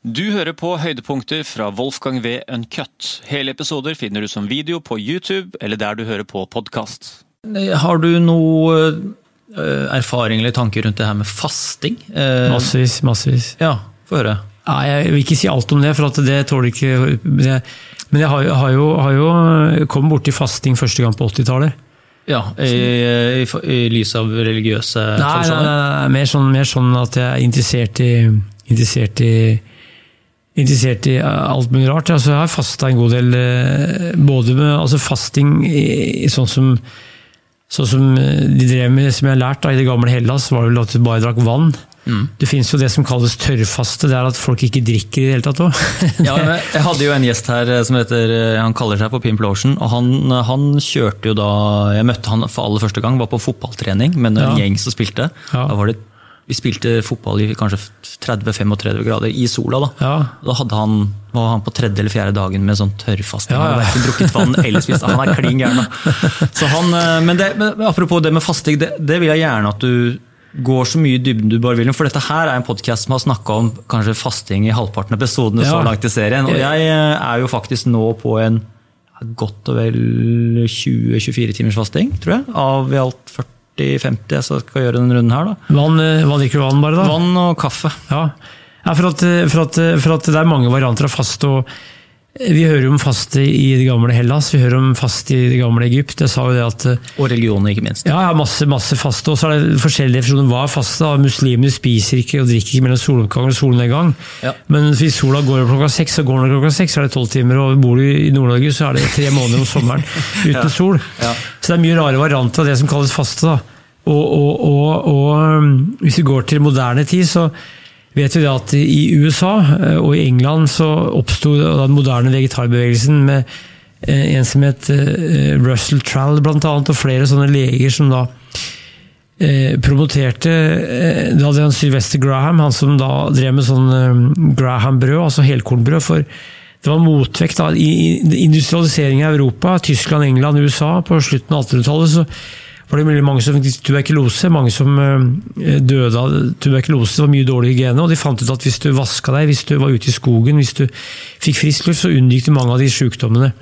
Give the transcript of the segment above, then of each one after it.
Du hører på høydepunkter fra Wolfgang V. Uncut. Hele episoder finner du som video på YouTube eller der du hører på podkast. Har du noe eh, erfaring eller tanker rundt det her med fasting? Eh, Massevis, massevis. Ja, få høre. Nei, jeg vil ikke si alt om det, for at det tåler ikke det, Men jeg har, jo- har jo, har jo kommet borti fasting første gang på 80-tallet. Ja, i, i, i lys av religiøse Nei, nei, nei, nei, nei, mer, sånn, mer sånn at jeg er interessert i Interessert i Interessert i alt mulig rart. Altså, jeg har fasta en god del, eh, både med altså fasting i, i sånn som Sånn som eh, de drev med, som jeg har lært da, i det gamle Hellas, var vel at du bare drakk vann. Det finnes jo det som kalles tørrfaste, det er at folk ikke drikker i det hele tatt òg. Ja, jeg hadde jo en gjest her eh, som heter, eh, han kaller seg for Pimp Lotion, og han, han kjørte jo da Jeg møtte han for aller første gang, var på fotballtrening med en Ja. gjeng som spilte. Ja. Da var det, vi spilte fotball i kanskje 30-35 grader i sola. Da Ja. Da han, var han på tredje eller fjerde dagen med sånn tørrfasting. Ja, Han ja. hadde verken drukket vann eller spist. Han er klin gæren. han, eh, Men, men apropos det med fasting, det, det vil jeg gjerne at du går så mye i dybden du bare vil. For dette her er en podkast som har snakka om kanskje fasting i halvparten av episodene så langt i serien. Og jeg eh, er jo faktisk nå på en godt og vel 20-24 timers fasting, tror jeg. Av i alt 40-50 jeg skal gjøre denne runden her. da. Vann, eh, hva drikker du vann, bare, da? Vann og kaffe. Ja, ja for, at, for, at, for at det er mange varianter av faste. og Vi hører om faste i det gamle Hellas, vi hører om faste i det gamle Egypt. Jeg sa jo det at Og religion, ikke minst. ja, ja, masse, masse faste. Og så er det forskjellige definisjoner. Hva er faste? da? Muslimene spiser ikke og drikker ikke mellom soloppgang og solnedgang. Ja. Men hvis sola går opp klokka seks, så går den klokka seks, så er det tolv timer. Og bor du i Nord-Norge, så er det tre måneder om sommeren uten sol. Ja. Så det er mye rare varianter av det som kalles faste. da. Og, og, og, og um, hvis vi går til moderne tid, så vet vi at i USA eh, og i England så oppsto den moderne vegetarbevegelsen med eh, en som het eh, Russell Trall annet, og flere sånne leger som da promoterte Da hadde han Sylvester Graham, han som da drev med sånn Graham-brød, altså helkornbrød. for det var motvekt da, i industrialiseringen i Europa, Tyskland, England, USA på slutten av 1800-tallet. så var det veldig mange som fikk tuberkulose, mange som eh, døde av tuberkulose. Det var mye dårlig hygiene, og de fant ut at hvis du vaska deg, hvis du var ute i skogen, hvis du fikk frisk luft, så unngikk du mange av de sykdommene.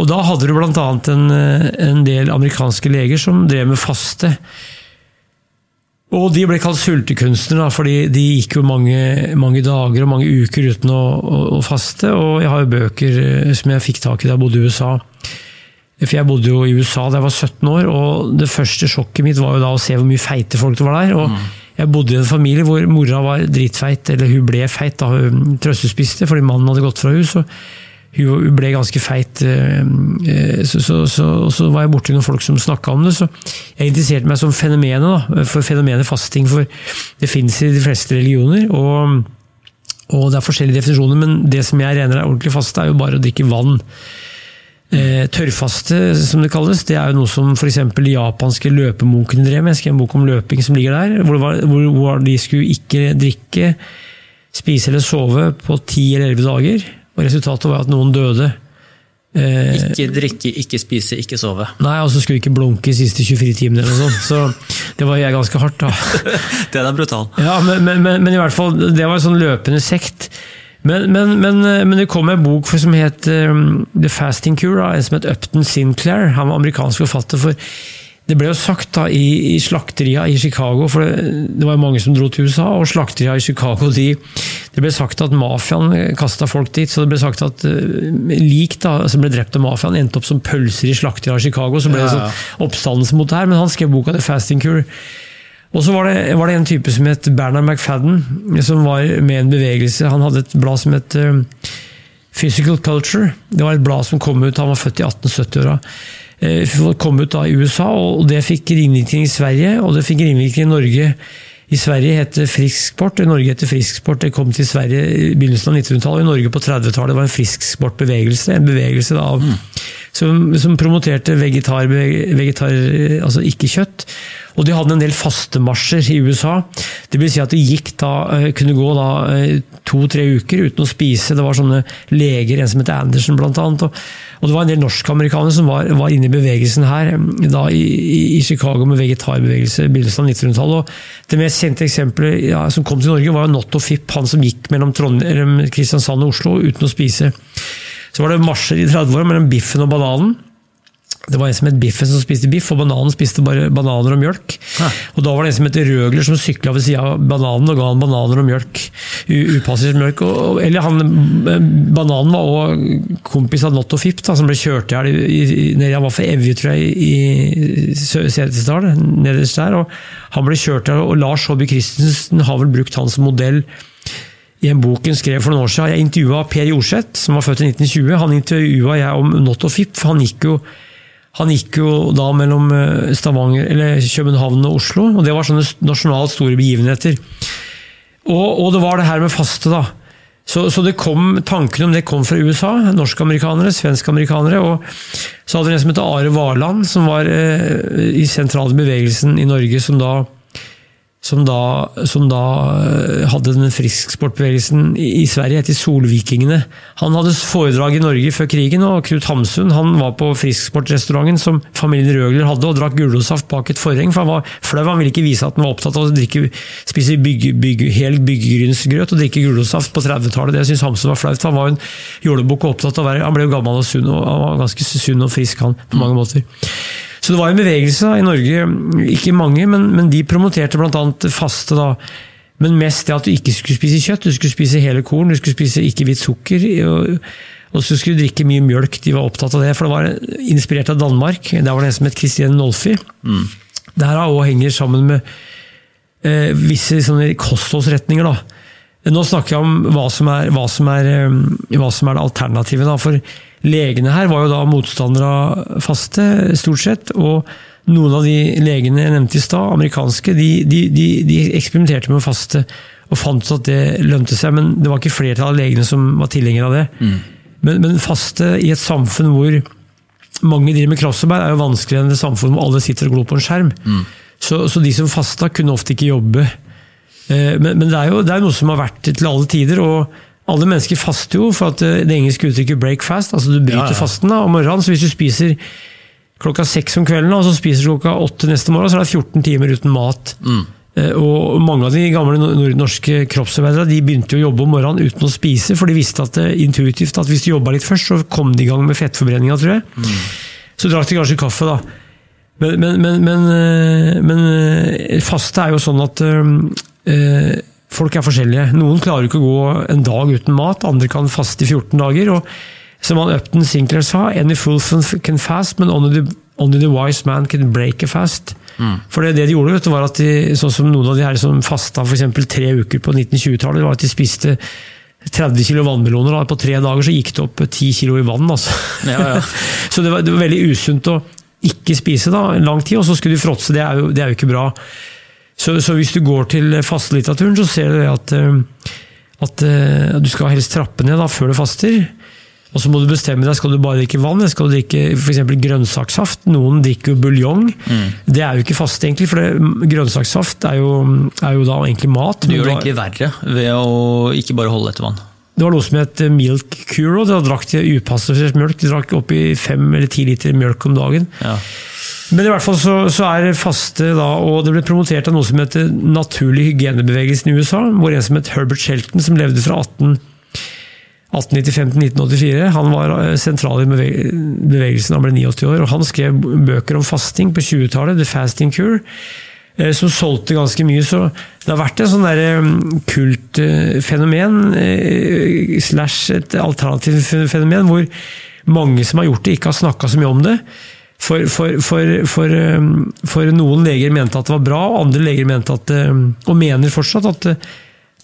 Og da hadde du bl.a. En, eh, en del amerikanske leger som drev med faste. Og de ble kalt sultekunstnere, fordi de gikk jo mange, mange dager og mange uker uten å, å, å faste. Og jeg har jo bøker eh, som jeg fikk tak i da jeg bodde i USA. For jeg bodde jo i USA da jeg var 17 år, og det første sjokket mitt var jo da å se hvor mye feite folk det var der. og Jeg bodde i en familie hvor mora var dritfeit, eller hun ble feit da hun trøstespiste fordi mannen hadde gått fra hus. og hun ble ganske feit, eh, eh, så, så, så, så var jeg borti noen folk som snakka om det. Så jeg interesserte meg som fenomenet, da, for fenomenet fasting. For det finnes i de fleste religioner, og, og det er forskjellige definisjoner. Men det som jeg regner er ordentlig faste, er jo bare å drikke vann. Eh, tørrfaste, som det kalles, det er jo noe som f.eks. de japanske løpemunkene drev med. Jeg skrev en bok om løping som ligger der, hvor, var, hvor, de skulle ikke drikke, spise eller sove på ti eller elleve dager. Og resultatet var at noen døde. Eh, Ikke drikke, ikke spise, ikke sove. Nei, og så skulle vi ikke blunke de siste 24 timene eller noe sånt. Så det var jeg ganske hardt, da. Den er brutal. Ja, men, men, men, men i hvert fall, det var en sånn løpende sekt. Men, men, men, men det kom en bok som het um, The Fasting Cure, da, en som het Upton Sinclair. Han var amerikansk forfatter. for det ble jo sagt da i, i slakteria i Chicago, for det, det var jo mange som dro til USA, og slakteria i Chicago de, Det ble sagt at mafiaen kasta folk dit, så det ble sagt at uh, lik da, som ble drept av mafiaen, endte opp som pølser i slakteria i Chicago. Så ble det sånn oppstandelse mot det her, men han skrev boka The Fasting Cure. Og så var det, var det en type som het Bernard McFadden, som var med en bevegelse. Han hadde et blad som het eh, Physical Culture. Det var et blad som kom ut, han var født i 1870-åra. Eh, kom ut da i USA, og det fikk ringvirkning i Sverige, og det fikk ringvirkning i Norge. I Sverige heter Frisksport, i Norge heter Frisksport. Det kom til Sverige i begynnelsen av 1900-tallet, og i Norge på 30-tallet var en frisksportbevegelse. En bevegelse da av som, som promoterte vegetar, vegetar, altså ikke kjøtt. Og de hadde en del fastemarsjer i USA. Det vil si at de gikk da, eh, kunne gå da to-tre uker uten å spise. Det var sånne leger, en som het Andersen annet. Og, og det var en del norskamerikanere som var, var, inne i bevegelsen her da i, i Chicago med vegetarbevegelse i begynnelsen av 1900-tallet. Det mest kjente eksempelet ja, som kom til Norge, var Notto Fipp, han som gikk mellom Trondheim, Kristiansand og Oslo uten å spise. Så var det marsjer i 30-åra mellom biffen og bananen. Det var en som het Biffen som spiste biff, og bananen spiste bare bananer og mjølk. Hæ. Og Da var det en som het Røgler som sykla ved sida av bananen og ga han bananer og mjølk. Upassert mjølk. Og, eller han, Bananen var òg kompis av Notto Fipp, som ble kjørt i hjel Han var for Evje, tror jeg, i Setesdal, nederst der. og Han ble kjørt i og Lars Håby Christensen har vel brukt han som modell i en bok hun skrev for noen år siden. Jeg intervjua Per Jorseth, som var født i 1920. Han intervjua jeg om Not og Fipp. Han gikk jo han gikk jo da mellom eh, København og Oslo, og det var sånne nasjonalt store begivenheter. Og, og det var det her med faste, da. Så, så kom, Tankene om det kom fra USA. Norsk-amerikanere, svensk-amerikanere. og Så hadde vi en som het Are Varland, som var eh, i sentrale bevegelsen i Norge, som da som da, som da eh, hadde den frisksportbevegelsen i Sverige, etter Solvikingene. Han hadde foredrag i Norge før krigen, og Knut Hamsun han var på frisksportrestauranten som familien Røgler hadde, og drakk gulrotsaft bak et forheng, for han var flau. Han ville ikke vise at han var opptatt av å drikke, spise bygge, bygge, hel byggegrynsgrøt og drikke gulrotsaft på 30-tallet. Det syntes Hamsun var flaut. Han var en jålebukk og opptatt av å være Han ble jo gammel og sunn, og han var ganske sunn og frisk, han, på mange måter. Så det var en bevegelse i Norge, ikke mange, men, men de promoterte bl.a. faste. da, Men mest det at du ikke skulle spise kjøtt, du skulle spise hele korn, du skulle spise ikke hvitt sukker. og, og så skulle du drikke mye mjølk, de var opptatt av det. For det var inspirert av Danmark. Der var det en som het Christian Nolfi. Mm. Det her òg henger sammen med eh, visse sånne kostholdsretninger. da. Nå snakker jeg om hva som er, hva som er, eh, hva som er det alternativet. Da. For legene her var jo da motstandere av faste, stort sett. Og noen av de legene jeg nevnte i stad, amerikanske, de, de, de, de, eksperimenterte med å faste og fant ut at det lønte seg. Men det var ikke flertallet av legene som var tilhengere av det. Mm. Men, men, faste i et samfunn hvor mange driver med kroppsarbeid, er jo vanskeligere enn et samfunn hvor alle sitter og glor på en skjerm. Mm. Så, så, de som fasta, kunne ofte ikke jobbe. Eh, men, men det er jo det er noe som har vært til alle tider. og alle mennesker faster jo for at eh, det engelske uttrykket 'break fast', altså du bryter ja, ja. fasten da, om morgenen. Så hvis du spiser klokka seks om kvelden og så spiser du klokka åtte neste morgen, så er det 14 timer uten mat. Mm. Eh, og mange av de gamle norske kroppsarbeidere de begynte jo å jobbe om morgenen uten å spise, for de visste at det, intuitivt at hvis de jobba litt først, så kom de i gang med fettforbrenninga, tror jeg. Mm. Så drakk de kanskje kaffe, da. Men, men, men, men, eh, men faste er jo sånn at øh, Folk er forskjellige. Noen klarer ikke å gå en dag uten mat, andre kan faste i 14 dager. og Som han Upton Sinclair sa, any fool can fast, but only the, only the wise man can break a fast. Mm. For det, det, de gjorde, vet du, var at de, sånn som noen av de her som fasta for tre uker på 1920-tallet, var at de spiste 30 kilo vannmeloner. Da. På tre dager så gikk det opp 10 kilo i vann. Altså. Ja, ja. så det var, det var, veldig usunt å ikke spise da, en lang tid, og så skulle du fråtse. Det, det er jo ikke bra. Så, så, hvis du går til fastelitteraturen, så ser du at, eh, at, eh, du skal helst trappe ned da, før du faster. Og så må du bestemme deg, skal du bare drikke vann eller skal du drikke f.eks. grønnsakssaft. Noen drikker jo buljong. Mm. Det er jo ikke fast, egentlig, for det, grønnsakssaft er jo, er jo, da egentlig mat. Du gjør det egentlig verre ved å ikke bare holde etter vann. Det var noe som het milk curo. Da drakk de upassifisert mjølk. De drakk oppi fem eller ti liter mjølk om dagen. Ja. Men i hvert fall så, så, er faste da, og det ble promotert av noe som heter naturlig hygienebevegelsen i USA. hvor en som het Herbert Shelton, som levde fra 18, 1895 til 1984. Han var eh, sentral i bevegelsen, han ble 89 år. og Han skrev bøker om fasting på 20-tallet, The Fasting Cure, eh, som solgte ganske mye. Så det har vært en sånn kultfenomen, eh, slash et alternativt fenomen, hvor mange som har gjort det, ikke har snakka så mye om det. For, for, for, um, for, noen leger mente at det var bra, og andre leger mente at, um, og mener fortsatt at det,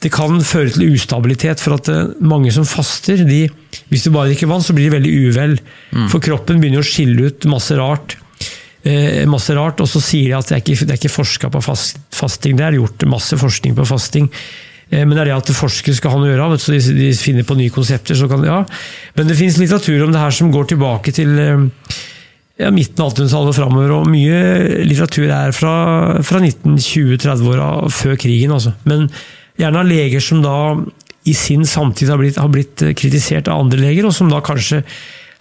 det kan føre til ustabilitet. For at uh, mange som faster, de, hvis du bare drikker vann, så blir de veldig uvel. Mm. For kroppen begynner å skille ut masse rart. Eh, masse rart, Og så sier de at det er ikke, det er ikke forska på fast, fasting. Det er gjort masse forskning på fasting. Eh, Men det er det at forskere skal ha noe å gjøre så de, finner på nye konsepter. Så kan, ja. Men det finnes litteratur om det her som går tilbake til eh, ja, midten av 1800-tallet og framover. Og mye litteratur er fra, fra 1920-30-åra, før krigen. Altså. Men gjerne av leger som da i sin samtid har blitt, har blitt kritisert av andre leger, og som da kanskje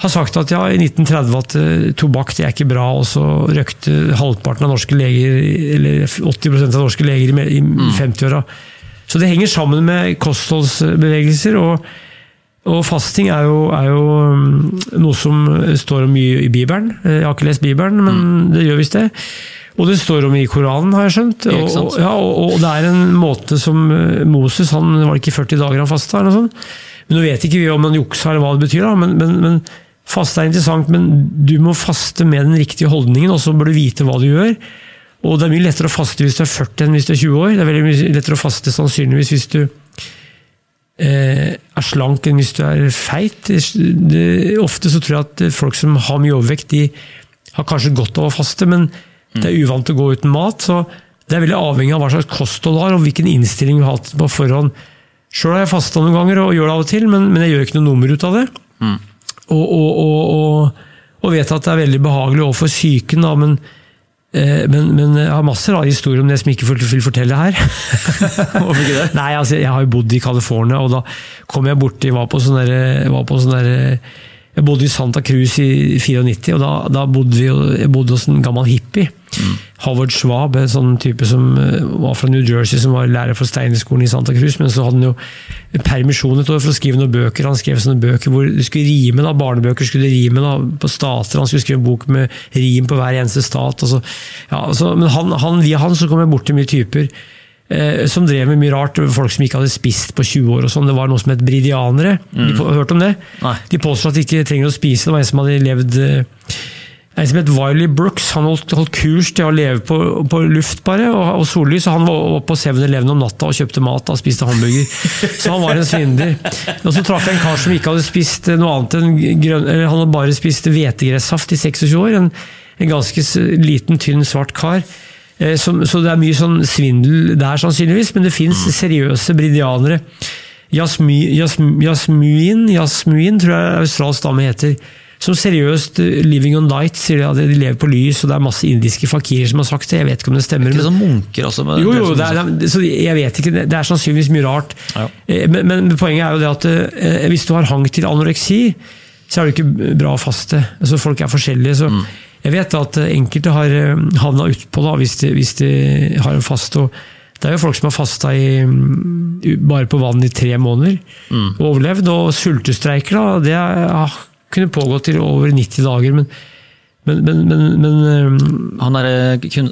har sagt at ja, i 1930 at uh, tobakk det er ikke bra, og så røkte halvparten av norske leger, eller 80% av norske leger i, i 50-åra. Så det henger sammen med kostholdsbevegelser, og, og fasting er jo, er jo um, noe som står om mye i Bibelen. Eh, Jeg har ikke lest Bibelen, men det gjør visst det. Og det står om i Koranen, har jeg skjønt. Og, og, ja, og, og det er en måte som eh, Moses han Var det ikke 40 dager han fasta? eller noe sånt? Men Nå vet ikke vi om han juksa eller hva det betyr, da, men, men, men faste er interessant. Men du må faste med den riktige holdningen, og så bør du vite hva du gjør. Og det er mye lettere å faste hvis du er 40 enn hvis du er 20 år. Det er veldig mye lettere å faste sannsynligvis hvis du er slank enn hvis du er feit. Ofte så tror jeg at folk som har mye overvekt, de har kanskje godt av å faste, men det er uvant å gå uten mat. så det er veldig avhengig av hva slags kosthold du har, og hvilken innstilling du har hatt på forhånd. Sjøl har jeg fasta noen ganger og gjør det av og til, men, men jeg gjør ikke noe nummer ut av det. Og, og, og, og, og vet at det er veldig behagelig overfor psyken, men, eh, men, men jeg har masse rare historier om det som jeg ikke vil fortelle her. Hvorfor ikke det? Nei, altså, jeg har jo bodd i California, og da kom jeg borti var på sånn derre- Jeg bodde i Santa Cruz i 94, og da, da bodde vi, jeg bodde hos en gammel hippie. Howard Schwab, en sånn type som eh, var fra New Jersey, som var lærer for Steinerskolen i Santa Cruz. Men så hadde han jo permisjon et år for å skrive noen bøker. Han skrev sånne bøker hvor det skulle rime, da, barnebøker skulle rime da, på stater. Han skulle skrive en bok med rim på hver eneste stat. Så, ja, så, men han, han, via han så kom jeg borti mye typer som drev med mye rart. Folk som ikke hadde spist på 20 år og sånn. Det var noe som het bridianere. De, på- hørt om det? Nei. De påstår at de ikke trenger å spise. Det var en som hadde levd eh, en som het Wiley Brooks. Han holdt, holdt kurs til å leve på, på luft bare, og, og sollys. og Han var oppe på 7-Eleven om natta og kjøpte mat og spiste hamburger. Så han var en svindler. Og så traff jeg en kar som ikke hadde spist noe annet enn grønn... Eller han hadde bare spist hvetegressaft i 26 år. En, en ganske liten, tynn, svart kar. Eh, Som, så det er mye sånn svindel der, sannsynligvis, men det fins seriøse bridianere. Jasmi, jasm, jasmuin, jasmuin, tror jeg australsk dame heter. Som seriøst eh, living on Night sier de at de lever på lys, og det er masse indiske fakirer som har sagt det. Jeg vet ikke om det stemmer. Ikke men- sånn munker også? Men jo, jo, det er, er- så jeg vet ikke, det er sannsynligvis mye rart. Ja. Eh, Men, men poenget er jo det at hvis du har hang til anoreksi, så er det ikke bra å faste. Altså, folk er forskjellige. så Jeg vet at eh, enkelte har eh, havna utpå da, hvis de, hvis de har en fast. og det er jo folk som har fasta mm, bare på vann i tre måneder og overlevd. Og sultestreiker, da, det har kunne pågå til over 90 dager. Men, men, men, men, men eh, Han er,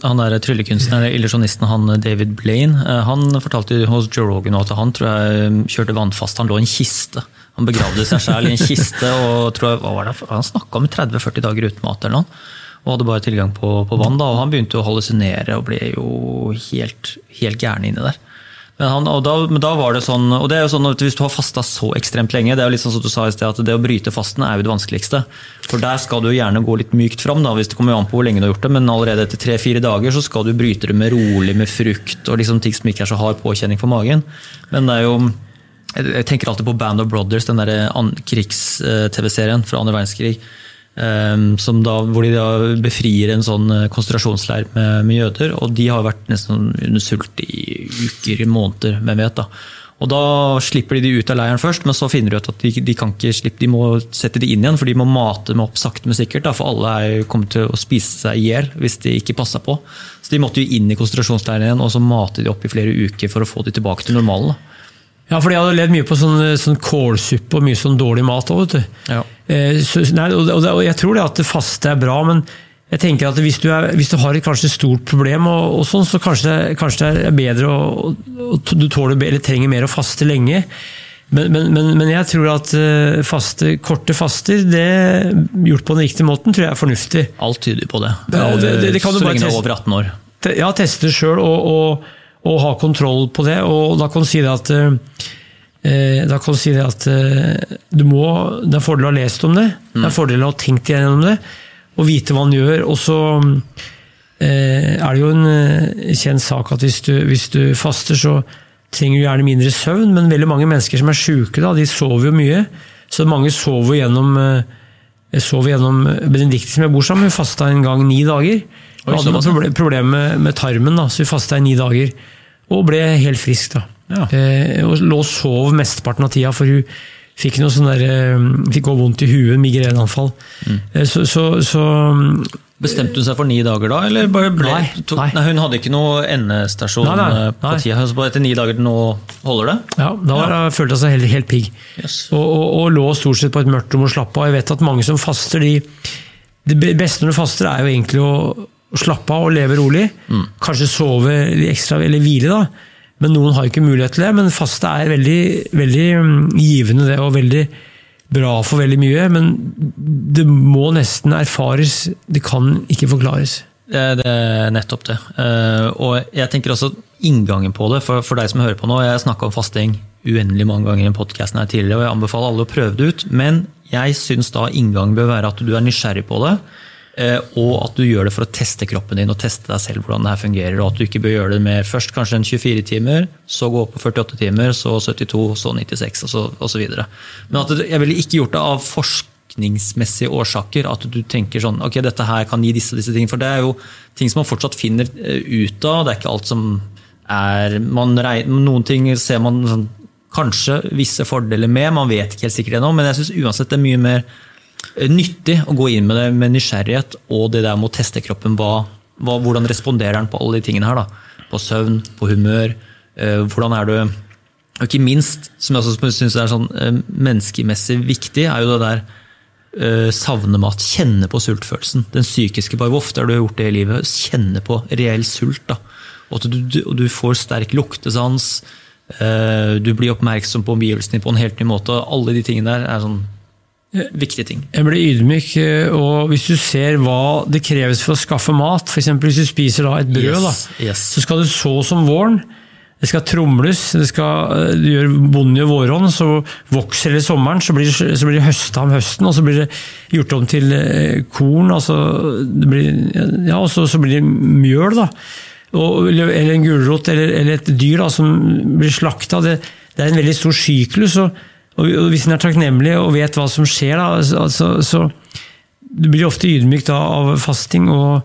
han er tryllekunstneren, illusjonisten, han David Blaine, han fortalte hos Joe Rogan at han tror jeg kjørte vannfast. Han lå i en kiste. Han begravde seg selv i en kiste og tror jeg, hva var det, han snakka om 30-40 dager uten mat eller noe. Og hadde bare tilgang på, på vann. da, og Han begynte å hallusinere og ble jo helt, helt gæren inni der. Men, han, da, men da var det sånn, og det er jo sånn at Hvis du har fasta så ekstremt lenge, det er jo litt sånn som du sa i sted, at det å bryte fasten er jo det vanskeligste. For der skal du jo gjerne gå litt mykt fram, da, hvis det kommer an på hvor lenge du har gjort det. Men allerede etter tre-fire dager så skal du bryte det med rolig, med frukt og liksom ting som ikke er så hard påkjenning for magen. Men det er jo jeg tenker alltid på Band of Brothers, den der krigs-TV-serien fra andre verdenskrig. Ehm, da, hvor de da befrier en sånn eh, konsentrasjonsleir med, med jøder. Og de har vært nesten under sult i uker, måneder, hvem vet. da. Og Da slipper de de ut av leiren først, men så finner de ut at de, de kan ikke slippe, de må sette de inn igjen, for de må mate dem opp sakte, men sikkert. Da, for alle er jo kommet til å spise seg i hjel hvis de ikke passa på. Så de måtte jo inn i konsentrasjonsleiren igjen, og så mate de opp i flere uker for å få de tilbake til normalen. da. Ja, for jeg hadde levd mye på sånn, sånn kålsuppe og mye sånn dårlig mat òg, vet du. Ja. Eh, så, nei, og, og, og jeg tror det at det faste er bra, men jeg tenker at hvis du, er, hvis du har et kanskje stort problem, og, og sånn, så kanskje kanskje det er bedre å, du tåler, eller trenger mer å faste lenge. Men, men, men, men jeg tror at eh, faste, korte faster, det gjort på den riktige måten, tror jeg er fornuftig. Alt tyder på det. Ja, det- det- det kan du så lenge du er over 18 år. Ja, teste sjøl og, og, og ha kontroll på det. Og da kan du si det at eh, da kan du si det at eh, du må, Det er fordel å ha lest om det, det er fordel å ha tenkt igjennom det, og vite hva man gjør. Og så eh, er det jo en eh, kjent sak at hvis du, hvis du faster, så trenger du gjerne mindre søvn, men veldig mange mennesker som er sjuke, de sover jo mye. Så mange sover gjennom eh, jeg sov gjennom Benedicte som jeg bor sammen med, fasta en gang ni dager. Oi, hadde noen såpass, problem problemer med, med tarmen, da, så hun fasta i ni dager. Og ble helt frisk. da. Ja. Eh, og lå og sov mesteparten av tida, for hun fikk noe sånn der, eh, fikk også vondt i huet, migreneanfall. Mm. Eh, så, så, så Bestemte hun seg for ni dager da, eller bare ble, Nei, tok, nei. nei. Hun hadde ikke noe endestasjon Nei, eh, på tida. Så bare etter ni dager nå holder det? ja, da ja. følte hun seg helt, helt pigg. Yes. Og, og, og lå stort sett på et mørkt rom og slapp av. Jeg vet at mange som faster, de, det beste når du faster, er jo egentlig å, å slappe av og leve rolig. Kanskje sove ekstra, eller hvile, da. Men noen har ikke mulighet til det. Men faste er veldig, veldig mm, givende, det, og veldig bra for veldig mye. Men det må nesten erfares. Det kan ikke forklares. Det er nettopp det. Eh, og jeg tenker også inngangen på det, for, for deg som hører på nå. Jeg snakka om fasting uendelig mange ganger i podkasten her tidligere, og jeg anbefaler alle å prøve det ut. Men jeg syns da inngangen bør være at du er nysgjerrig på det. Eh, Og at du gjør det for å teste kroppen din og teste deg selv hvordan det her fungerer. Og at du ikke bør gjøre det med først kanskje en 24 timer, så gå opp på 48 timer, så 72, så 96 og så, videre. Men at du, jeg ville ikke gjort det av forskningsmessige årsaker. At du tenker sånn ok, dette her kan gi disse og disse ting. For det er jo ting som man fortsatt finner eh, ut av. Det er ikke alt som er regner, Noen ting ser man sånn, kanskje visse fordeler med, man vet ikke helt sikkert ennå. Men jeg syns uansett det er mye mer nyttig å gå inn med det med nysgjerrighet og det der med å teste kroppen. Hva, hva, hvordan responderer den på alle de tingene her? da? På søvn, på humør. eh, hvordan er du Og ikke minst, som jeg også syns er sånn eh, menneskemessig viktig, er jo det der eh, savne mat. Kjenne på sultfølelsen. Den psykiske. bare ofte har du gjort det i livet? Kjenne på reell sult. da. Og at du, du, du får sterk luktesans. eh, Du blir oppmerksom på omgivelsene på en helt ny måte. Alle de tingene der er sånn viktige ting. Jeg blir ydmyk, eh, og hvis du ser hva det kreves for å skaffe mat, f.eks. hvis du spiser da et brød, da, Yes, yes. så skal du så som våren. Det skal tromles, det skal, eh, du gjør bonden gjør vårhånd, så vokser det i sommeren, så blir, det, så blir det høsta om høsten, og så blir det gjort om til eh, korn, altså det blir, ja, og så, så blir det mjøl, da. Og, eller en gulrot, eller, eller et dyr da, som blir slakta. Det, det er en veldig stor syklus. og og hvis en er takknemlig og vet hva som skjer, da, så, så, så du blir ofte ydmyk da av fasting, og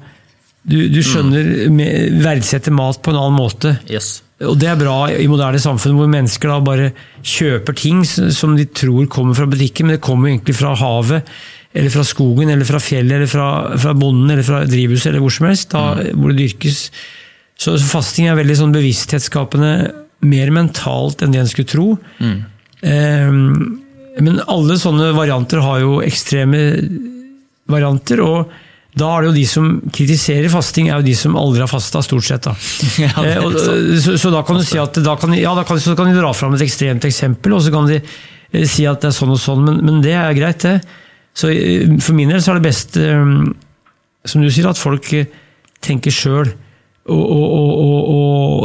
du, du skjønner mm. verdsetter mat på en annen måte. Yes. Og det er bra i moderne samfunn hvor mennesker da bare kjøper ting som de tror kommer fra butikken, men det kommer egentlig fra havet, eller fra skogen, eller fra fjellet, eller fra, fra bonden, eller fra drivhuset, eller hvor som helst, da, hvor det dyrkes. Så fasting er veldig sånn bevissthetsskapende, mer mentalt enn det en skulle tro. Eh, men alle sånne varianter har jo ekstreme varianter, og da er det jo de som kritiserer fasting, er jo de som aldri har fasta, stort sett. da. Ja, Eh, så, så da kan du si at da kan, ja, da kan, så kan de dra fram et ekstremt eksempel, og så kan de eh, si at det er sånn og sånn, men, men det er greit, det. Så eh, For min del så er det best, eh, som du sier, at folk tenker sjøl. Og, og, og, og,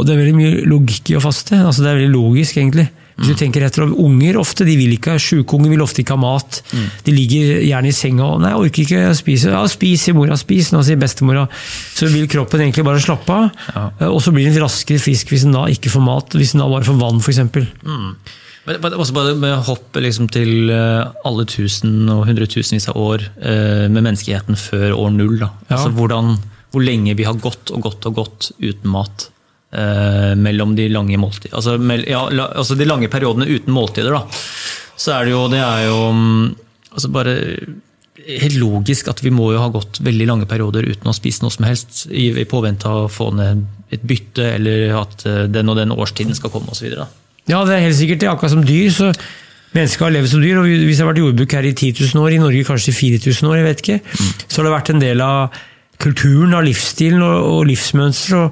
og det er veldig mye logikk i å faste. altså Det er veldig logisk, egentlig. Hvis du tenker etter, Unger ofte, de vil ikke, sjuke unger vil ofte ikke ha mat. De ligger gjerne i senga og 'nei, jeg orker ikke å spise'. Ja, spis, sier mora. Spis, nå sier bestemora. Så vil kroppen egentlig bare slappe av. Ja. Og så blir den raskere frisk hvis den da ikke får mat. Hvis den da bare får vann, f.eks. Men men også bare med hopp liksom til eh, alle tusen og hundretusenvis av år eh, med menneskeheten før år null. Ja. Altså hvordan, hvor lenge vi har gått og gått og gått uten mat. Eh, mellom de lange måltid, altså, mell- ja, la, altså de lange periodene uten måltider. Da. Så er det jo, det er jo mm, altså bare helt logisk at vi må jo ha gått veldig lange perioder uten å spise noe som helst, i, i påvente av å få ned et bytte, eller at eh, den og den årstiden skal komme osv. Ja, det er helt sikkert det. Akkurat som dyr. så Mennesker har levd som dyr, og hvis det har vært jordbruk her i 10 000 år, i Norge kanskje i 4000 år, jeg vet ikke, så har det vært en del av kulturen, av livsstilen og, og livsmønster.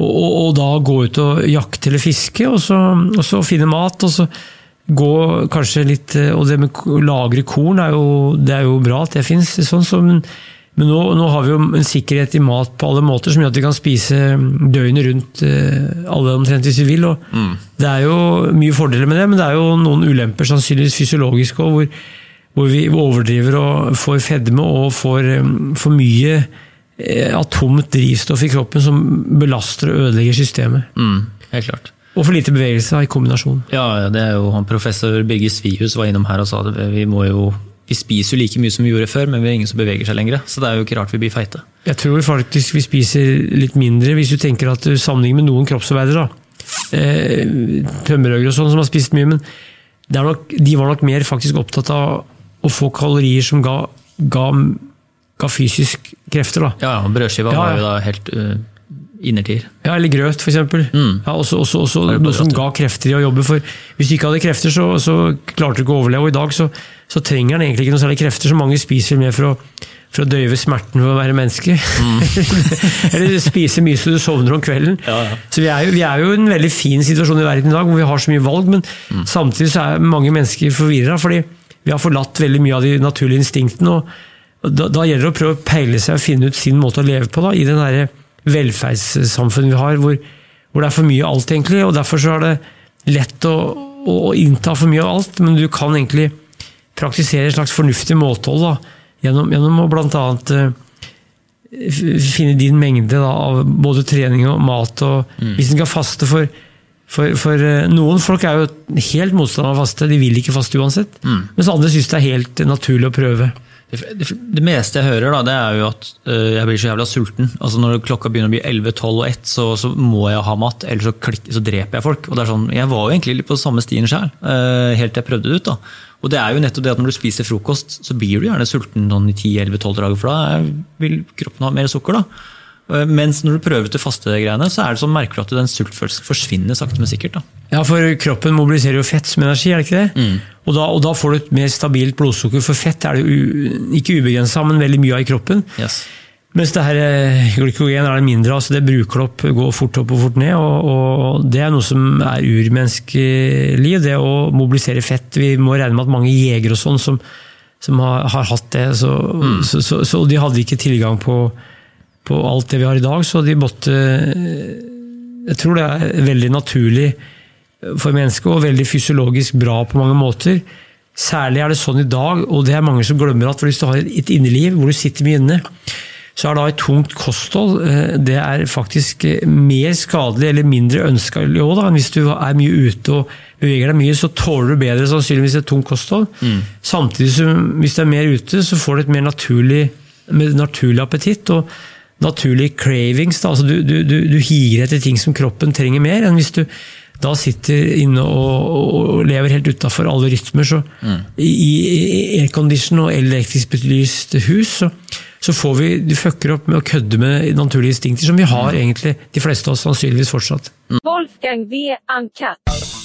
Og, og, og, da gå ut og jakte eller fiske, og så, og så finne mat. og så gå kanskje litt eh, Og det med å lagre korn er jo, det er jo bra at det fins. Sånn, så, men men nå, nå har vi jo en sikkerhet i mat på alle måter som gjør at vi kan spise døgnet rundt eh, alle omtrent hvis vi vil. og Det er jo mye fordeler med det, men det er jo noen ulemper sannsynligvis fysiologiske hvor, hvor vi overdriver og får fedme og får eh, for mye atomt drivstoff i kroppen som belaster og ødelegger systemet. Mm, helt klart. Og for lite bevegelse i kombinasjon. Ja, det er jo han professor Birger Svihus var innom her og sa at vi må jo vi spiser jo like mye som vi gjorde før, men vi er ingen som beveger seg lenger. Så det er jo ikke rart vi blir feite. Jeg tror faktisk vi spiser litt mindre, hvis du tenker at sammenlignet med noen kroppsarbeidere. Eh, Tømmerhøgere og sånn som har spist mye, men nok, de var nok mer faktisk opptatt av å få kalorier som ga, ga, ga fysisk krefter. Da. Ja, ja brødskiva ja, ja. var jo da helt uh, innertier. Ja, eller grøt, f.eks. Mm. Ja, også, også, også noe som ga krefter i å jobbe. For hvis du ikke hadde krefter, så, så klarte du ikke å overleve. Og i dag så, så trenger den egentlig ikke noe særlig krefter, så mange spiser mer for å, for å døyve smerten ved å være menneske. Mm. eller spise mye så du sovner om kvelden. Ja, ja. Så vi er, jo, vi er jo i en veldig fin situasjon i verden i dag, hvor vi har så mye valg, men mm. samtidig så er mange mennesker forvirra, fordi vi har forlatt veldig mye av de naturlige instinktene. og da, da gjelder det å prøve å peile seg og finne ut sin måte å leve på da, i den velferdssamfunnet velferdssamfunn vi har, hvor, hvor, det er for mye av alt, egentlig. og Derfor så er det lett å, å, innta for mye av alt, men du kan egentlig praktisere et slags fornuftig måtehold da, gjennom, gjennom å bl.a. Uh, finne din mengde da, av både trening og mat. og mm. Hvis en kan faste for, for, for uh, Noen folk er jo helt motstander av faste, de vil ikke faste uansett. Mm. Mens andre syns det er helt naturlig å prøve. Det, meste jeg hører, da, det er jo at uh, jeg blir så jævla sulten. Altså Når klokka begynner å bli 11, 12 og 1, så, så må jeg ha mat, eller så, klikk, så, dreper jeg folk. Og det er sånn, Jeg var jo egentlig litt på samme stien sjøl, uh, helt til jeg prøvde det ut. da. Og det er jo nettopp det at når du spiser frokost, så blir du gjerne sulten sånn i 10-11-12 dager, for da vil kroppen ha mer sukker. da. Eh, mens når du prøver til fastegreiene, så er det sånn merker du at den sultfølelsen forsvinner sakte, men sikkert. da. Ja, for kroppen mobiliserer jo fett som energi, er det ikke det? Mm. Og, da, og, da, får du et mer stabilt blodsukker, for fett er det u, ikke ubegrensa, men veldig mye av i kroppen. Yes. Mens det her eh, glykogen er det mindre av, så det bruker opp, går fort opp og fort ned. Og, og Det er noe som er urmenneskelig, det å mobilisere fett. Vi må regne med at mange jegere og sånn som, som har, har, hatt det, så, mm. så, så, så de hadde ikke tilgang på på alt det vi har i dag, så de måtte Jeg tror det er veldig naturlig for mennesket og veldig fysiologisk bra på mange måter. Særlig er det sånn i dag, og det er mange som glemmer at hvis du har et inneliv hvor du sitter mye inne, så er da et tungt kosthold eh, det er faktisk mer skadelig eller mindre ønskelig hvis du er mye ute og beveger deg mye, så tåler du bedre sannsynligvis et tungt kosthold. Mm. Samtidig som hvis du er mer ute, så får du et mer naturlig, mer naturlig appetitt. og naturlige cravings. Altså du, du, du, du, higer etter ting som kroppen trenger mer, enn hvis du da sitter inne og, og lever helt utafor alle rytmer. Så mm. I, i aircondition og elektrisk belyst hus så, så, får vi Du fucker opp med å kødde med naturlige instinkter, som vi har mm. egentlig, de fleste av oss sannsynligvis fortsatt. Wolfgang V. Ankat.